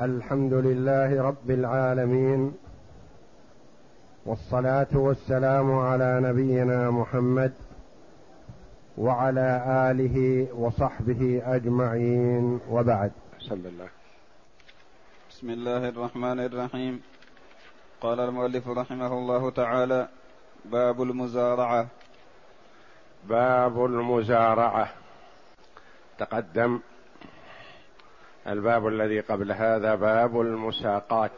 الحمد لله رب العالمين والصلاة والسلام على نبينا محمد وعلى آله وصحبه أجمعين وبعد. صلى الله بسم الله الرحمن الرحيم. قال المؤلف رحمه الله تعالى باب المزارعة. باب المزارعة. تقدم الباب الذي قبل هذا باب المساقات.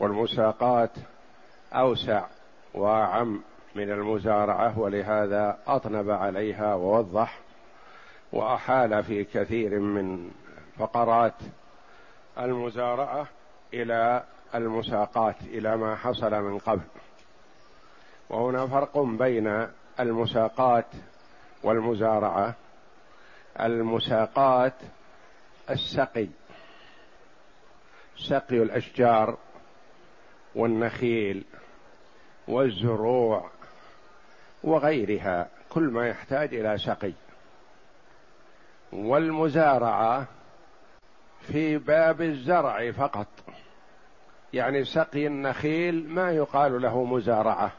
والمساقات أوسع وأعم من المزارعة ولهذا أطنب عليها ووضح وأحال في كثير من فقرات المزارعة إلى المساقات إلى ما حصل من قبل. وهنا فرق بين المساقات والمزارعة. المساقات السقي. سقي الأشجار والنخيل والزروع وغيرها. كل ما يحتاج إلى سقي. والمزارعة في باب الزرع فقط. يعني سقي النخيل ما يقال له مزارعة.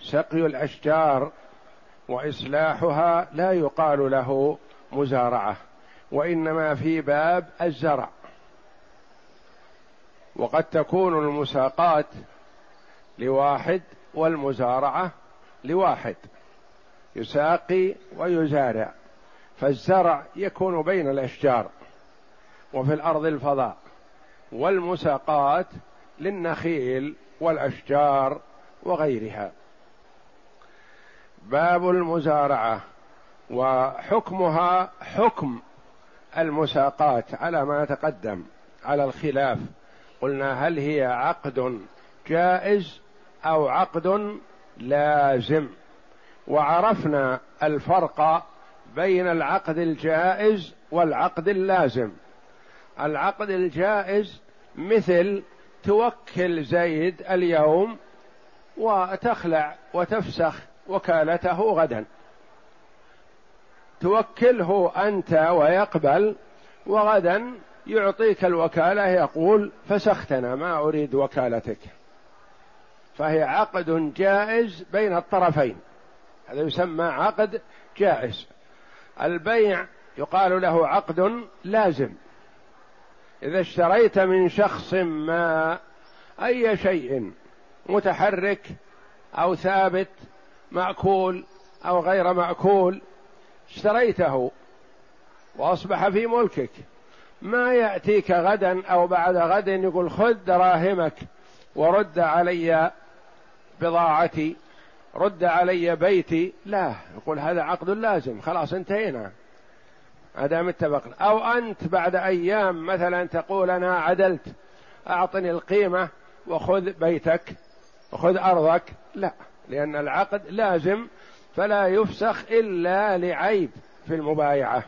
سقي الأشجار وإصلاحها لا يقال له مزارعة. وإنما في باب الزرع. وقد تكون المساقات لواحد والمزارعة لواحد يساقي ويزارع فالزرع يكون بين الأشجار وفي الأرض الفضاء والمساقات للنخيل والأشجار وغيرها. باب المزارعة وحكمها حكم. المساقات على ما تقدم على الخلاف. قلنا هل هي عقد جائز أو عقد لازم؟ وعرفنا الفرق بين العقد الجائز والعقد اللازم. العقد الجائز مثل توكل زيد اليوم وتخلع وتفسخ وكالته غدا. توكله أنت ويقبل وغدا يعطيك الوكالة يقول فسختنا ما أريد وكالتك. فهي عقد جائز بين الطرفين. هذا يسمى عقد جائز. البيع يقال له عقد لازم. إذا اشتريت من شخص ما أي شيء متحرك أو ثابت مأكول أو غير مأكول اشتريته وأصبح في ملكك. ما يأتيك غدا أو بعد غد يقول خذ دراهمك ورد علي بضاعتي رد علي بيتي. لا يقول هذا عقد لازم. خلاص انتهينا. ما دام اتفقنا. أو أنت بعد أيام مثلا تقول أنا عدلت أعطني القيمة وخذ بيتك وخذ أرضك. لا لأن العقد لازم فلا يفسخ إلا لعيب في المبايعة.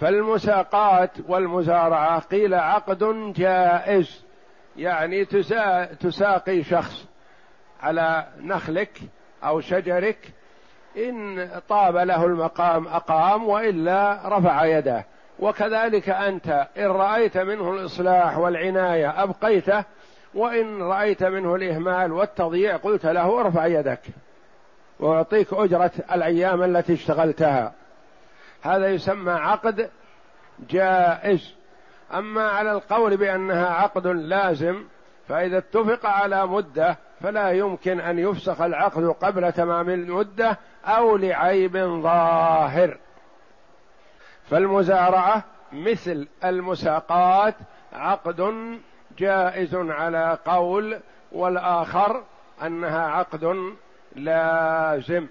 فالمساقات والمزارعة قيل عقد جائز يعني تساقي شخص على نخلك أو شجرك إن طاب له المقام أقام وإلا رفع يده. وكذلك أنت إن رأيت منه الإصلاح والعناية أبقيته وإن رأيت منه الإهمال والتضييع قلت له ارفع يدك. ويعطيك أجرة الأيام التي اشتغلتها. هذا يسمى عقد جائز. أما على القول بأنها عقد لازم فإذا اتفق على مدة فلا يمكن أن يفسخ العقد قبل تمام المدة أو لعيب ظاهر. فالمزارعة مثل المساقات عقد جائز على قول والآخر أنها عقد لازم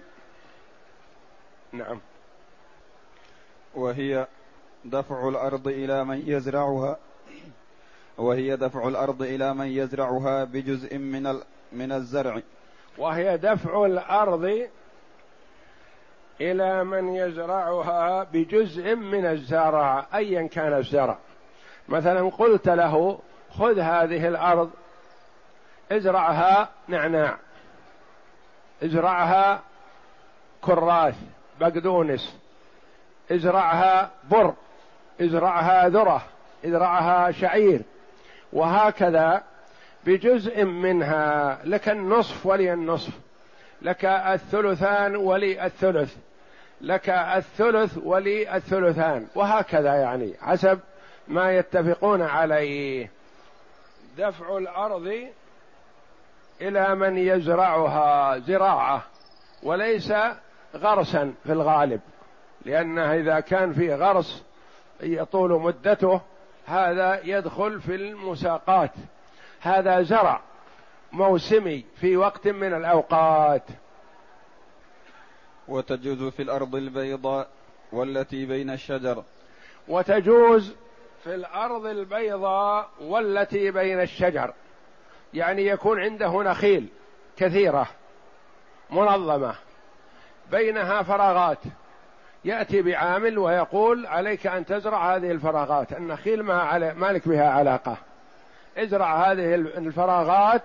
نعم. وهي دفع الأرض إلى من يزرعها. وهي دفع الأرض إلى من يزرعها بجزء من من الزرع. وهي دفع الأرض إلى من يزرعها بجزء من الزرع أيا كان الزرع. مثلا قلت له خذ هذه الأرض ازرعها نعناع. ازرعها كراث بقدونس. ازرعها بر ازرعها ذرة ازرعها شعير. وهكذا بجزء منها لك النصف ولي النصف لك الثلثان ولي الثلث لك الثلث ولي الثلثان. وهكذا يعني حسب ما يتفقون عليه. دفع الأرض إلى من يزرعها زراعة وليس غرسا في الغالب. لأنه إذا كان في غرس يطول مدته هذا يدخل في المساقات. هذا زرع موسمي في وقت من الأوقات. وتجوز في الأرض البيضاء والتي بين الشجر. وتجوز في الأرض البيضاء والتي بين الشجر. يعني يكون عنده نخيل كثيرة منظمة بينها فراغات. يأتي بعامل ويقول عليك أن تزرع هذه الفراغات. النخيل ما علي ما لك بها علاقة. ازرع هذه الفراغات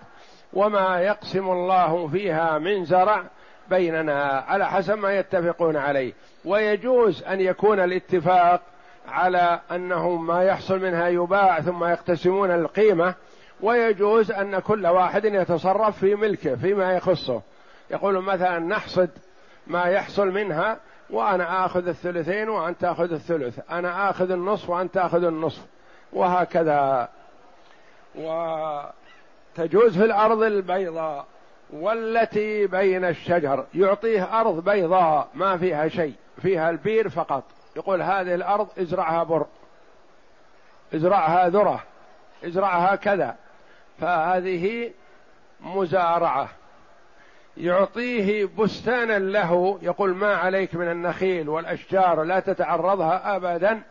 وما يقسم الله فيها من زرع بيننا على حسب ما يتفقون عليه. ويجوز أن يكون الاتفاق على انه ما يحصل منها يباع ثم يقتسمون القيمة ويجوز أن كل واحد يتصرف في ملكه فيما يخصه. يقول مثلا نحصد ما يحصل منها وأنا آخذ الثلثين وأنت تأخذ الثلث. أنا آخذ النصف وأنت تأخذ النصف. وهكذا. وتجوز في الأرض البيضاء والتي بين الشجر. يعطيه أرض بيضاء ما فيها شيء فيها البير فقط. يقول هذه الأرض ازرعها بر ازرعها ذرة ازرعها كذا. فهذه مزارعة. يعطيه بستانا له يقول ما عليك من النخيل والأشجار لا تتعرضها ابدا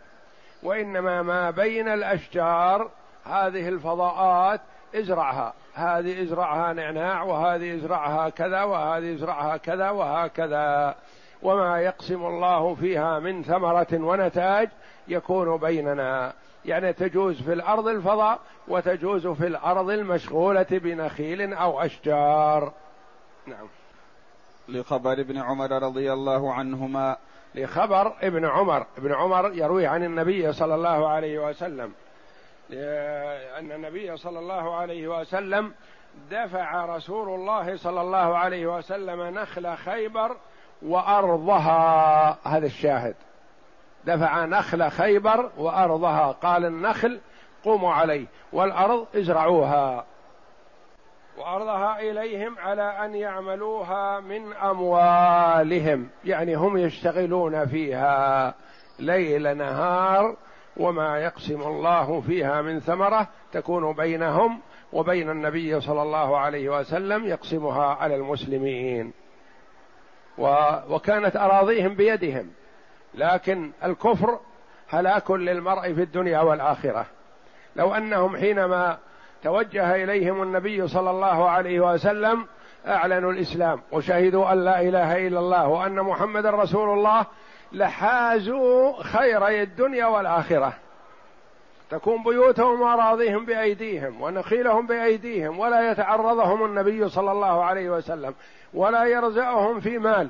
وإنما ما بين الأشجار هذه الفضاءات إزرعها. هذه إزرعها نعناع وهذه إزرعها كذا وهذه إزرعها كذا وهكذا. وما يقسم الله فيها من ثمرة ونتاج يكون بيننا. يعني تجوز في الأرض الفضاء وتجوز في الأرض المشغولة بنخيل أو أشجار. نعم. لخبر ابن عمر رضي الله عنهما. لخبر ابن عمر. ابن عمر يروي عن النبي صلى الله عليه وسلم. أن النبي صلى الله عليه وسلم دفع رسول الله صلى الله عليه وسلم نخل خيبر وأرضها. هذا الشاهد. دفع نخل خيبر وأرضها قال النخل قوموا عليه والأرض ازرعوها. وأرضها إليهم على أن يعملوها من أموالهم يعني هم يشتغلون فيها ليل نهار وما يقسم الله فيها من ثمرة تكون بينهم وبين النبي صلى الله عليه وسلم يقسمها على المسلمين. وكانت أراضيهم بيدهم. لكن الكفر هلاك للمرء في الدنيا والآخرة. لو أنهم حينما توجه إليهم النبي صلى الله عليه وسلم أعلنوا الإسلام وشهدوا أن لا إله إلا الله وأن محمدا رسول الله لحازوا خيري الدنيا والآخرة. تكون بيوتهم وأراضيهم بأيديهم ونخيلهم بأيديهم ولا يتعرضهم النبي صلى الله عليه وسلم ولا يرزقهم في مال.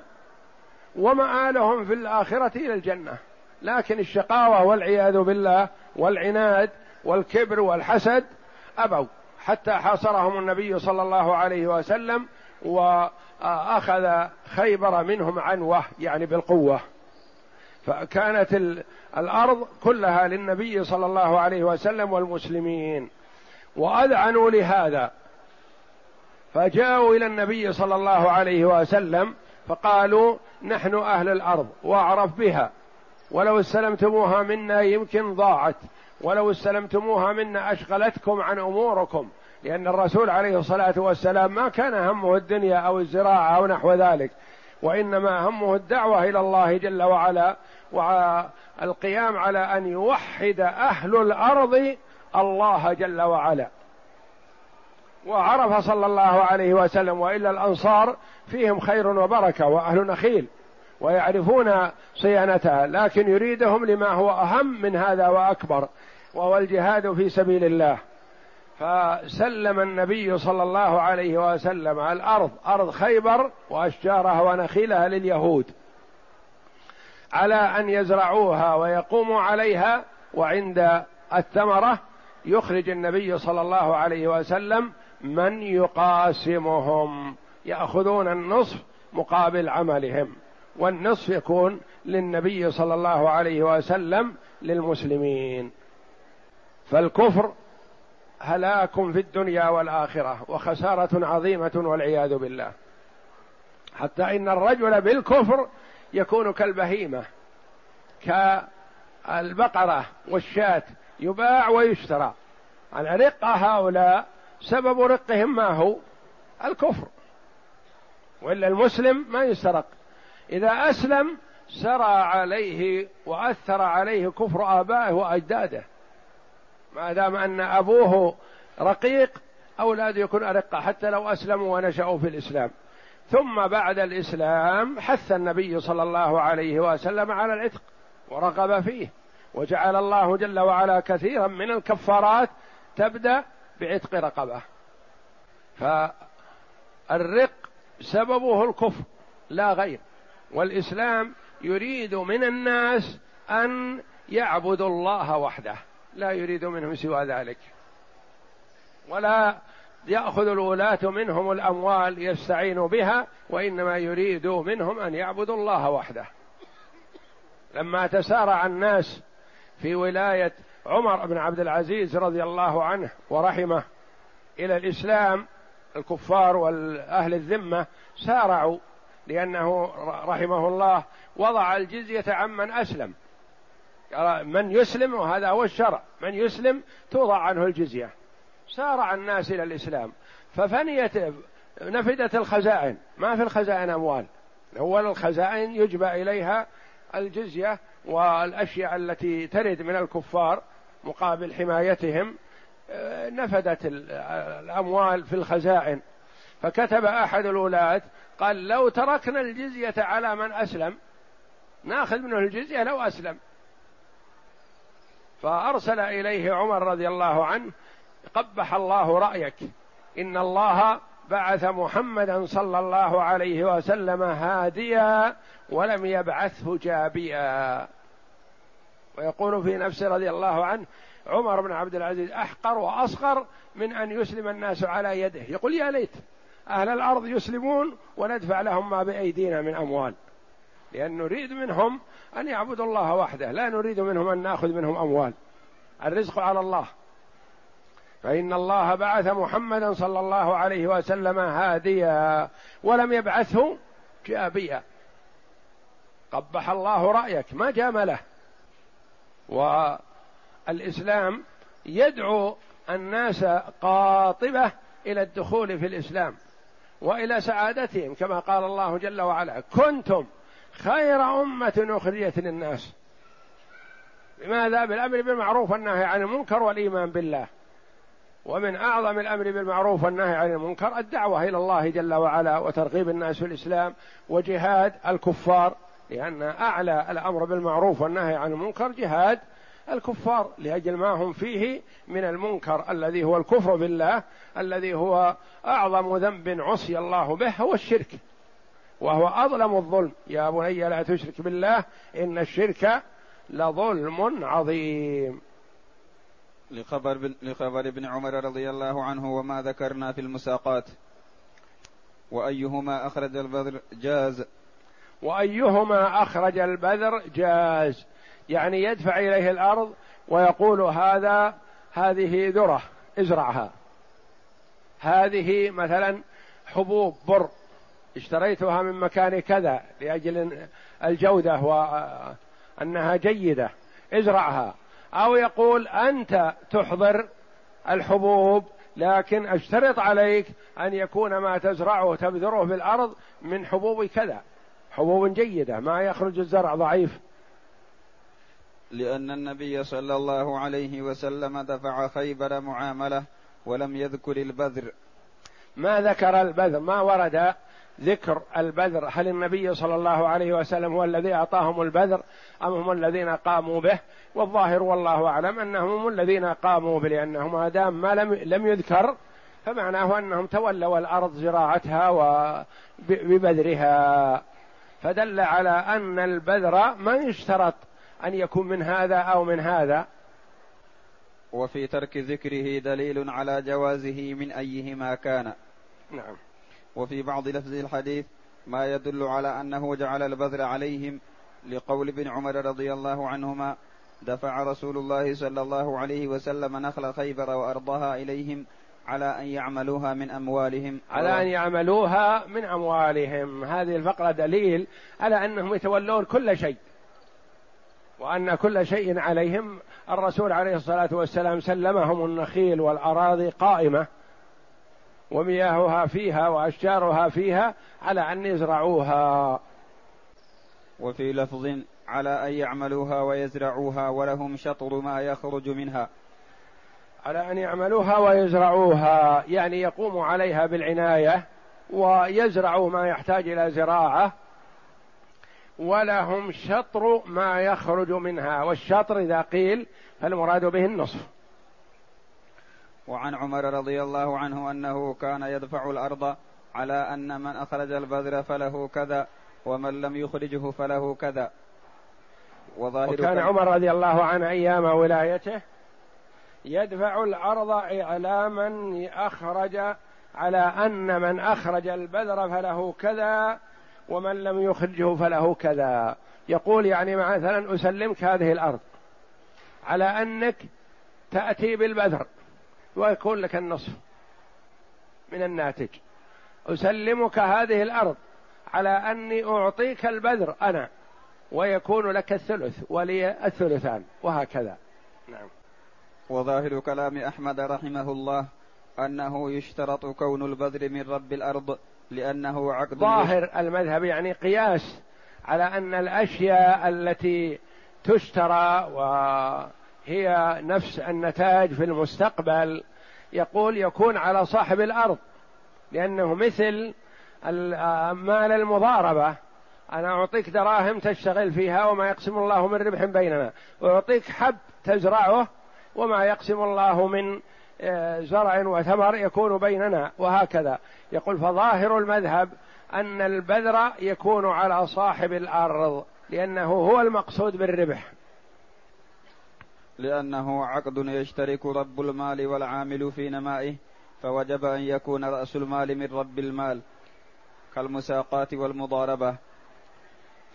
ومآلهم في الآخرة إلى الجنة. لكن الشقاوة والعياذ بالله والعناد والكبر والحسد أبوا. حتى حاصرهم النبي صلى الله عليه وسلم وأخذ خيبر منهم عنوة يعني بالقوة. فكانت الأرض كلها للنبي صلى الله عليه وسلم والمسلمين. وأذعنوا لهذا. فجاءوا إلى النبي صلى الله عليه وسلم فقالوا نحن أهل الأرض واعرف بها. ولو استلمتموها منا يمكن ضاعت. ولو استلمتموها منا أشغلتكم عن أموركم. لأن الرسول عليه الصلاة والسلام ما كان همه الدنيا أو الزراعة أو نحو ذلك. وإنما همه الدعوة إلى الله جل وعلا. والقيام على أن يوحد أهل الأرض الله جل وعلا. وعرف صلى الله عليه وسلم وإلا الأنصار فيهم خير وبركة وأهل نخيل ويعرفون صيانتها لكن يريدهم لما هو أهم من هذا وأكبر وهو الجهاد في سبيل الله. فسلم النبي صلى الله عليه وسلم الأرض أرض خيبر وأشجارها ونخيلها لليهود على أن يزرعوها ويقوموا عليها وعند الثمرة يخرج النبي صلى الله عليه وسلم من يقاسمهم يأخذون النصف مقابل عملهم والنصف يكون للنبي صلى الله عليه وسلم للمسلمين. فالكفر هلاك في الدنيا والآخرة وخسارة عظيمة والعياذ بالله. حتى إن الرجل بالكفر يكون كالبهيمة كالبقرة والشاة يباع ويشترى. على رق هؤلاء سبب رقهم ما هو؟ الكفر. وإلا المسلم ما يسرق. إذا أسلم سرى عليه وأثر عليه كفر آبائه وأجداده. ما دام أن أبوه رقيق اولاده يكون أرقة حتى لو أسلموا ونشأوا في الإسلام. ثم بعد الإسلام حث النبي صلى الله عليه وسلم على العتق ورغب فيه. وجعل الله جل وعلا كثيرا من الكفارات تبدأ بعتق رقبة. فالرق سببه الكفر لا غير. والإسلام يريد من الناس أن يعبدوا الله وحده لا يريد منهم سوى ذلك. ولا يأخذ الولاة منهم الأموال يستعين بها وإنما يريد منهم أن يعبدوا الله وحده. لما تسارع الناس في ولاية عمر بن عبد العزيز رضي الله عنه ورحمه إلى الإسلام الكفار والأهل الذمة سارعوا لأنه رحمه الله وضع الجزية عمن أسلم. من يسلم وهذا هو الشرع من يسلم توضع عنه الجزية. سارع الناس إلى الإسلام. ففنيت نفدت الخزائن. ما في الخزائن أموال. أول الخزائن يجبى إليها الجزية والأشياء التي ترد من الكفار. مقابل حمايتهم آه، نفدت الأموال في الخزائن. فكتب أحد الولاة قال لو تركنا الجزية على من أسلم ناخذ منه الجزية لو أسلم. فأرسل إليه عمر رضي الله عنه قبح الله رأيك إن الله بعث محمدا صلى الله عليه وسلم هاديا ولم يبعثه جابيا. ويقول في نفسه رضي الله عنه عمر بن عبد العزيز أحقر وأصغر من أن يسلم الناس على يده. يقول يا ليت أهل الأرض يسلمون وندفع لهم ما بأيدينا من أموال. لأن نريد منهم أن يعبدوا الله وحده لا نريد منهم أن نأخذ منهم أموال. الرزق على الله. فإن الله بعث محمدا صلى الله عليه وسلم هاديا ولم يبعثه جابيا. قبح الله رأيك ما جامله. والإسلام يدعو الناس قاطبة إلى الدخول في الإسلام وإلى سعادتهم كما قال الله جل وعلا كنتم خير أمة أخرجت للناس لماذا بالأمر بالمعروف والنهي عن المنكر والإيمان بالله. ومن أعظم الأمر بالمعروف والنهي عن المنكر الدعوة إلى الله جل وعلا وترغيب الناس في الإسلام وجهاد الكفار لأن أعلى الأمر بالمعروف والنهي عن المنكر جهاد الكفار لأجل ما هم فيه من المنكر الذي هو الكفر بالله الذي هو أعظم ذنب عصي الله به هو الشرك. وهو أظلم الظلم. يا بني لا تشرك بالله إن الشرك لظلم عظيم. لخبر بن لخبر ابن عمر رضي الله عنه وما ذكرنا في المساقات. وأيهما أخرج البذر جاز وأيهما أخرج البذر جاز. يعني يدفع إليه الأرض ويقول هذا هذه ذرة ازرعها. هذه مثلا حبوب بر. اشتريتها من مكان كذا لأجل الجودة وأنها جيدة ازرعها. أو يقول أنت تحضر الحبوب لكن أشترط عليك أن يكون ما تزرعه تبذره في الأرض من حبوب كذا. حبوب جيده ما يخرج الزرع ضعيف. لأن النبي صلى الله عليه وسلم دفع خيبر معاملة ولم يذكر البذر. ما ذكر البذر ما ورد ذكر البذر. هل النبي صلى الله عليه وسلم هو الذي أعطاهم البذر أم هم الذين قاموا به؟ والظاهر والله أعلم أنهم هم الذين قاموا به لأنه ما دام ما لم لم يذكر فمعناه أنهم تولوا الأرض زراعتها وببذرها فدل على أن البذر ما يشترط أن يكون من هذا أو من هذا. وفي ترك ذكره دليل على جوازه من أيهما كان. نعم. وفي بعض لفظ الحديث ما يدل على أنه جعل البذر عليهم لقول ابن عمر رضي الله عنهما دفع رسول الله صلى الله عليه وسلم نخل خيبر وأرضها إليهم على أن يعملوها من أموالهم على أن يعملوها من أموالهم. هذه الفقرة دليل على أنهم يتولون كل شيء وأن كل شيء عليهم. الرسول عليه الصلاة والسلام سلمهم النخيل والأراضي قائمة ومياهها فيها وأشجارها فيها على أن يزرعوها. وفي لفظ على أن يعملوها ويزرعوها ولهم شطر ما يخرج منها. على أن يعملوها ويزرعوها. يعني يقوموا عليها بالعناية ويزرعوا ما يحتاج إلى زراعة ولهم شطر ما يخرج منها. والشطر إذا قيل فالمراد به النصف. وعن عمر رضي الله عنه أنه كان يدفع الأرض على أن من أخرج البذر فله كذا ومن لم يخرجه فله كذا. وظاهر وكان عمر رضي الله عنه أيام ولايته يدفع الأرض على من أخرج على أن من أخرج البذر فله كذا ومن لم يخرجه فله كذا. يقول يعني مثلا أسلمك هذه الأرض على أنك تأتي بالبذر ويكون لك النصف من الناتج. أسلمك هذه الأرض على أني أعطيك البذر أنا ويكون لك الثلث ولي الثلثان وهكذا. نعم. وظاهر كلام أحمد رحمه الله أنه يشترط كون البذر من رب الأرض لأنه عقد ظاهر المذهب يعني قياس على أن الأشياء التي تشترى وهي نفس النتاج في المستقبل يقول يكون على صاحب الأرض لأنه مثل مال المضاربة. أنا أعطيك دراهم تشتغل فيها وما يقسم الله من ربح بيننا أعطيك حب تزرعه وما يقسم الله من آه، زرع وثمر يكون بيننا وهكذا. يقول فظاهر المذهب أن البذر يكون على صاحب الأرض لأنه هو المقصود بالربح. لأنه عقد يشترك رب المال والعامل في نمائه فوجب أن يكون رأس المال من رب المال كالمساقات والمضاربة.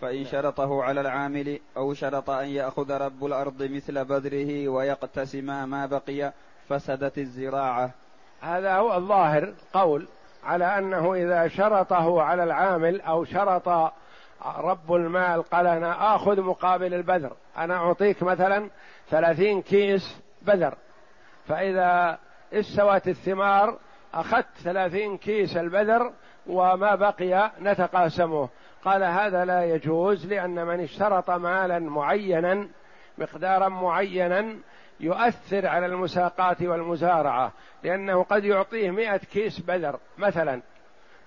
فإن شرطه على العامل أو شرط أن يأخذ رب الأرض مثل بذره ويقتسم ما بقي فسدت الزراعة. هذا هو الظاهر قول على أنه إذا شرطه على العامل أو شرط رب المال قال أنا آخذ مقابل البذر. أنا أعطيك مثلا ثلاثين كيس بذر. فإذا استوت الثمار أخذت ثلاثين كيس البذر وما بقي نتقاسمه. قال هذا لا يجوز لأن من اشترط مالا معينا مقدارا معينا يؤثر على المساقات والمزارعة لأنه قد يعطيه مئة كيس بذر مثلا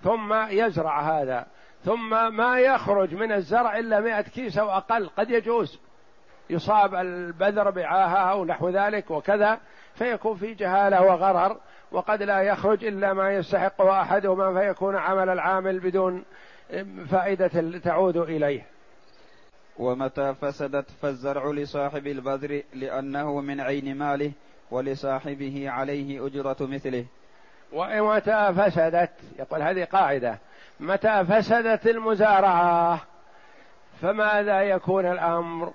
ثم يزرع هذا ثم ما يخرج من الزرع إلا مئة كيس أو أقل قد يجوز. يصاب البذر بعاهة أو نحو ذلك وكذا فيكون في جهالة وغرر وقد لا يخرج إلا ما يستحقه أحدهما فيكون عمل العامل بدون فائدة تعود إليه. ومتى فسدت فالزرع لصاحب البذر لأنه من عين ماله ولصاحبه عليه أجرة مثله. ومتى فسدت؟ يقول هذه قاعدة. متى فسدت المزارعة؟ فماذا يكون الأمر؟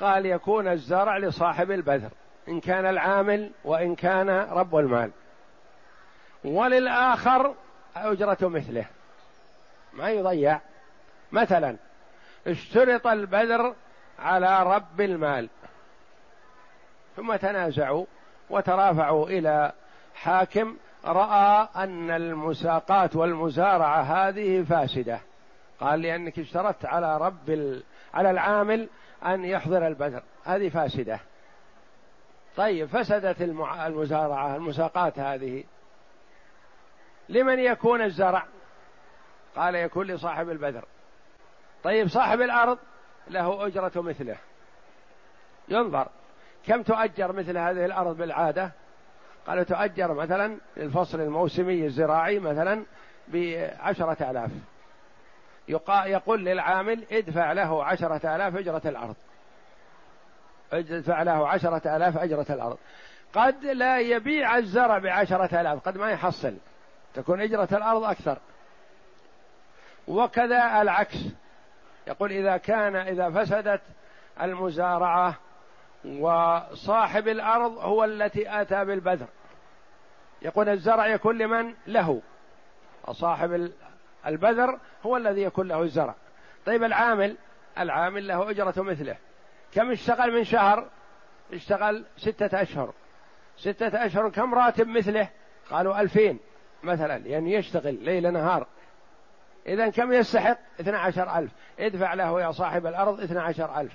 قال يكون الزرع لصاحب البذر إن كان العامل وإن كان رب المال. وللآخر أجرة مثله. ما يضيع. مثلا اشترط البذر على رب المال. ثم تنازعوا وترافعوا إلى حاكم رأى أن المساقات والمزارعة هذه فاسدة. قال لانك اشترطت على رب ال... على العامل أن يحضر البذر. هذه فاسدة. طيب فسدت المزارعة المساقات هذه. لمن يكون الزرع؟ قال يكون لصاحب البذر طيب صاحب الأرض له أجرة مثله. ينظر كم تؤجر مثل هذه الأرض بالعادة؟ قالوا تؤجر مثلا للفصل الموسمي الزراعي مثلا بعشرة آلاف. يقول للعامل ادفع له عشرة آلاف أجرة الأرض. ادفع له عشرة آلاف أجرة الأرض. قد لا يبيع الزرع بعشرة آلاف قد ما يحصل. تكون أجرة الأرض أكثر. وكذا العكس. يقول إذا كان إذا فسدت المزارعة وصاحب الأرض هو التي آتى بالبذر. يقول الزرع يكون لمن؟ له. صاحب البذر هو الذي يكون له الزرع. طيب العامل؟ العامل له أجرة مثله. كم اشتغل من شهر؟ اشتغل ستة أشهر. ستة أشهر كم راتب مثله؟ قالوا ألفين. مثلا يعني يشتغل ليل نهار. إذا كم يستحق؟ اثنى عشر ألف. ادفع له يا صاحب الأرض اثنى عشر ألف.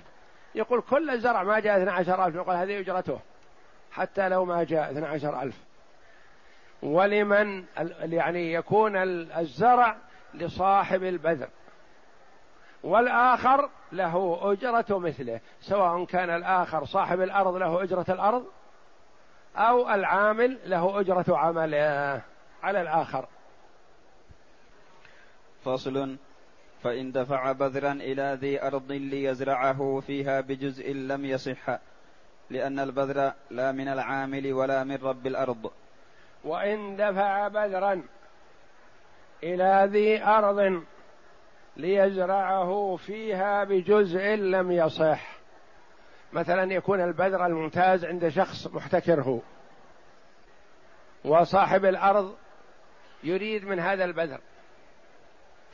يقول كل زرع ما جاء اثنى عشر ألف. يقول هذه أجرته. حتى لو ما جاء اثنى عشر ألف. ولمن يعني يكون الزرع لصاحب البذر. والآخر له أجرة مثله. سواء كان الآخر صاحب الأرض له أجرة الأرض أو العامل له أجرة عمله على الآخر. فصل فإن دفع بذرا إلى ذي أرض ليزرعه فيها بجزء لم يصح لأن البذر لا من العامل ولا من رب الأرض. وإن دفع بذرا إلى ذي أرض ليزرعه فيها بجزء لم يصح. مثلا يكون البذر الممتاز عند شخص محتكره وصاحب الأرض يريد من هذا البذر.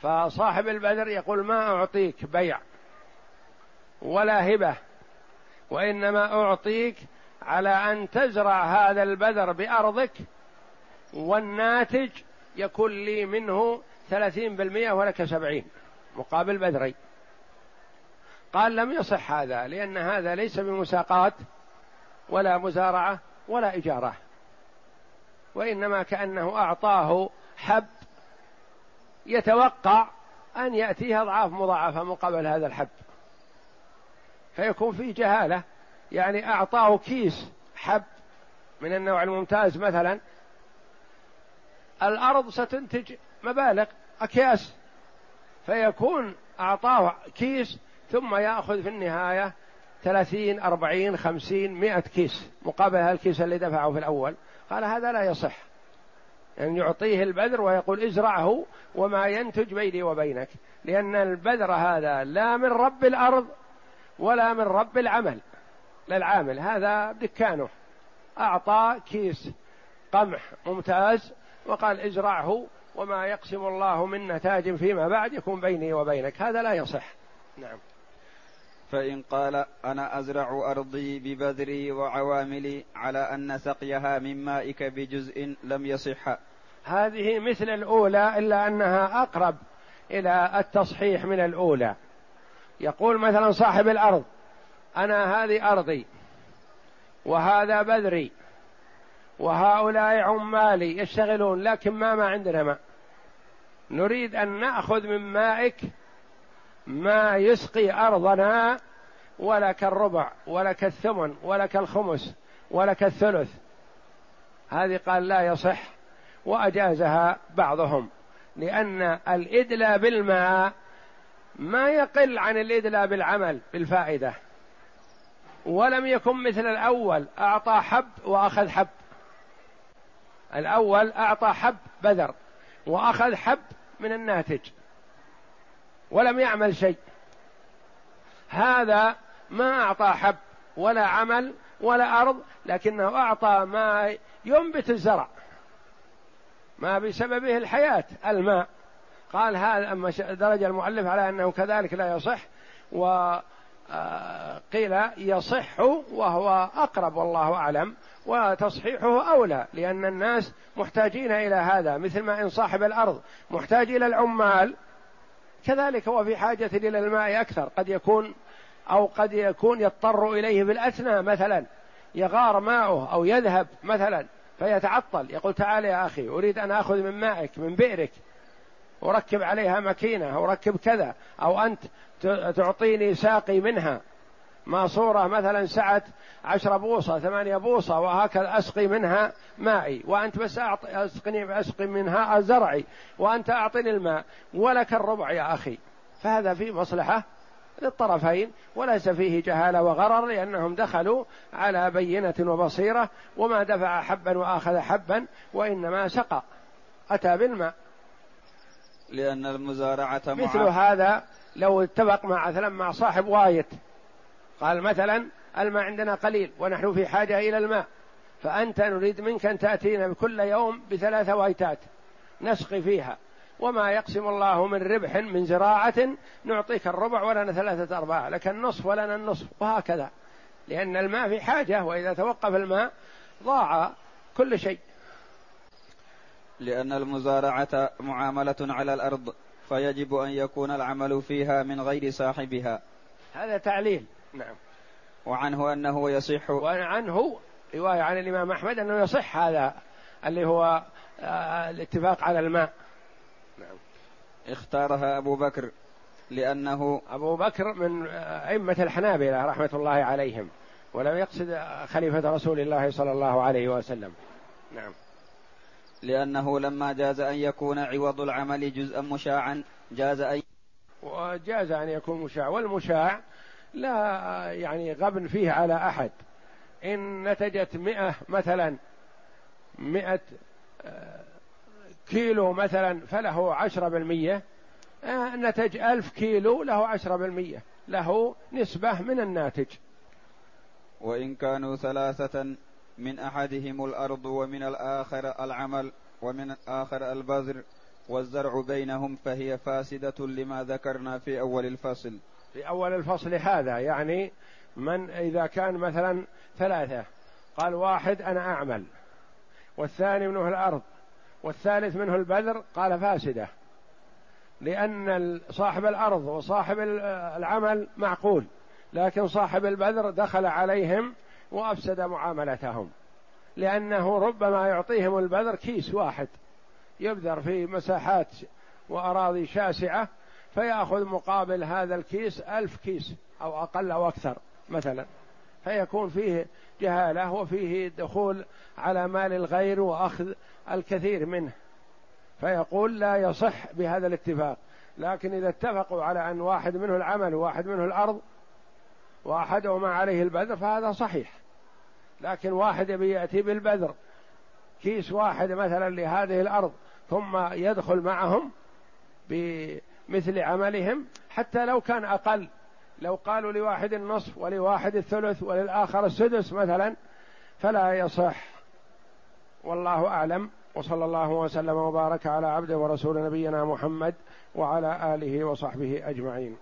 فصاحب البذر يقول ما أعطيك بيع ولا هبة وإنما أعطيك على أن تزرع هذا البذر بأرضك والناتج يكون لي منه ثلاثين بالمئة ولك سبعين مقابل بذري قال لم يصح هذا لأن هذا ليس بمساقات ولا مزارعة ولا إجارة وإنما كأنه أعطاه حب يتوقع أن يأتيه أضعاف مضاعفة مقابل هذا الحب فيكون في جهالة يعني أعطاه كيس حب من النوع الممتاز مثلا. الأرض ستنتج مبالغ أكياس. فيكون أعطاه كيس ثم يأخذ في النهاية ثلاثين أربعين خمسين مئة كيس مقابل هالكيس اللي دفعه في الأول. قال هذا لا يصح. أن يعطيه البذر ويقول ازرعه وما ينتج بيني وبينك. لأن البذر هذا لا من رب الأرض ولا من رب العمل. للعامل هذا دكانه. أعطى كيس قمح ممتاز وقال ازرعه وما يقسم الله من نتاج فيما بعد يكون بيني وبينك. هذا لا يصح. نعم. فإن قال أنا أزرع أرضي ببذري وعواملي على أن سقيها من مائك بجزء لم يصح. هذه مثل الأولى إلا أنها أقرب إلى التصحيح من الأولى. يقول مثلا صاحب الأرض أنا هذه أرضي وهذا بذري وهؤلاء عمالي يشتغلون لكن ما ما عندنا ماء. نريد أن نأخذ من مائك ما يسقي أرضنا ولك الربع ولك الثمن ولك الخمس ولك الثلث. هذه قال لا يصح وأجازها بعضهم لأن الإدلى بالماء ما يقل عن الإدلى بالعمل بالفائدة. ولم يكن مثل الأول أعطى حب وأخذ حب. الأول أعطى حب بذر وأخذ حب من الناتج. ولم يعمل شيء. هذا ما أعطى حب ولا عمل ولا أرض لكنه أعطى ما ينبت الزرع. ما بسببه الحياة الماء. قال هذا أما درج المؤلف على أنه كذلك لا يصح وقيل آه، يصح وهو أقرب والله أعلم وتصحيحه أولى لأن الناس محتاجين إلى هذا مثل ما إن صاحب الأرض محتاج إلى العمال كذلك هو في حاجة إلى الماء أكثر. قد يكون أو قد يكون يضطر إليه بالأثنى مثلا. يغار ماؤه أو يذهب مثلا فيتعطل. يقول تعال يا أخي أريد أن أخذ من مائك من بئرك. أركب عليها ماكينة أركب كذا. أو أنت تعطيني ساقي منها. ماسورة مثلا سعت عشرة بوصة ثمانية بوصة وهكذا أسقي منها مائي. وأنت بس أسقني أسقي منها زرعي وأنت أعطني الماء ولك الربع يا أخي. فهذا في مصلحة للطرفين وليس فيه جهالة وغرر لأنهم دخلوا على بينة وبصيرة وما دفع حبا وآخذ حبا وإنما سقى أتى بالماء. لأن المزارعة مثل هذا لو اتفق مع مثلا مع صاحب وايت قال مثلا الماء عندنا قليل ونحن في حاجة إلى الماء فأنت نريد منك أن تأتينا كل يوم بثلاثة وايتات نسقي فيها وما يقسم الله من ربح من زراعة نعطيك الربع ولنا ثلاثة أرباع لك النصف ولنا النصف وهكذا. لأن الماء في حاجة وإذا توقف الماء ضاع كل شيء. لأن المزارعة معاملة على الأرض فيجب أن يكون العمل فيها من غير صاحبها. هذا تعليل. نعم. وعنه أنه يصح وعنه رواية عن الإمام أحمد أنه يصح هذا اللي هو آه، الاتفاق على الماء. نعم. اختارها أبو بكر لأنه أبو بكر من أئمة الحنابلة رحمة الله عليهم ولم يقصد خليفة رسول الله صلى الله عليه وسلم. نعم. لأنه لما جاز أن يكون عوض العمل جزءا مشاعا جاز أن وجاز أن يكون مشاع والمشاع لا يعني غبن فيه على أحد. إن نتجت مئة مثلا مئة آه، كيلو مثلا فله عشرة بالمية آه، نتج ألف كيلو له عشرة بالمية له نسبة من الناتج. وإن كانوا ثلاثة من أحدهم الأرض ومن الآخر العمل ومن الآخر البذر والزرع بينهم فهي فاسدة لما ذكرنا في أول الفصل. في أول الفصل هذا يعني من إذا كان مثلا ثلاثة قال واحد أنا أعمل والثاني منه الأرض والثالث منه البذر قال فاسدة لأن صاحب الأرض وصاحب العمل معقول لكن صاحب البذر دخل عليهم وأفسد معاملتهم لأنه ربما يعطيهم البذر كيس واحد يبذر في مساحات وأراضي شاسعة فيأخذ مقابل هذا الكيس ألف كيس أو أقل أو أكثر مثلا. فيكون فيه جهالة وفيه دخول على مال الغير وأخذ الكثير منه. فيقول لا يصح بهذا الاتفاق. لكن إذا اتفقوا على أن واحد منه العمل وواحد منه الأرض وأحدهما عليه البذر فهذا صحيح. لكن واحد يبي يأتي بالبذر كيس واحد مثلا لهذه الأرض ثم يدخل معهم بمثل عملهم حتى لو كان أقل. لو قالوا لواحد النصف ولواحد الثلث وللآخر السدس مثلا فلا يصح. والله أعلم. وصلى الله وسلم وبارك على عبده ورسول نبينا محمد وعلى آله وصحبه أجمعين.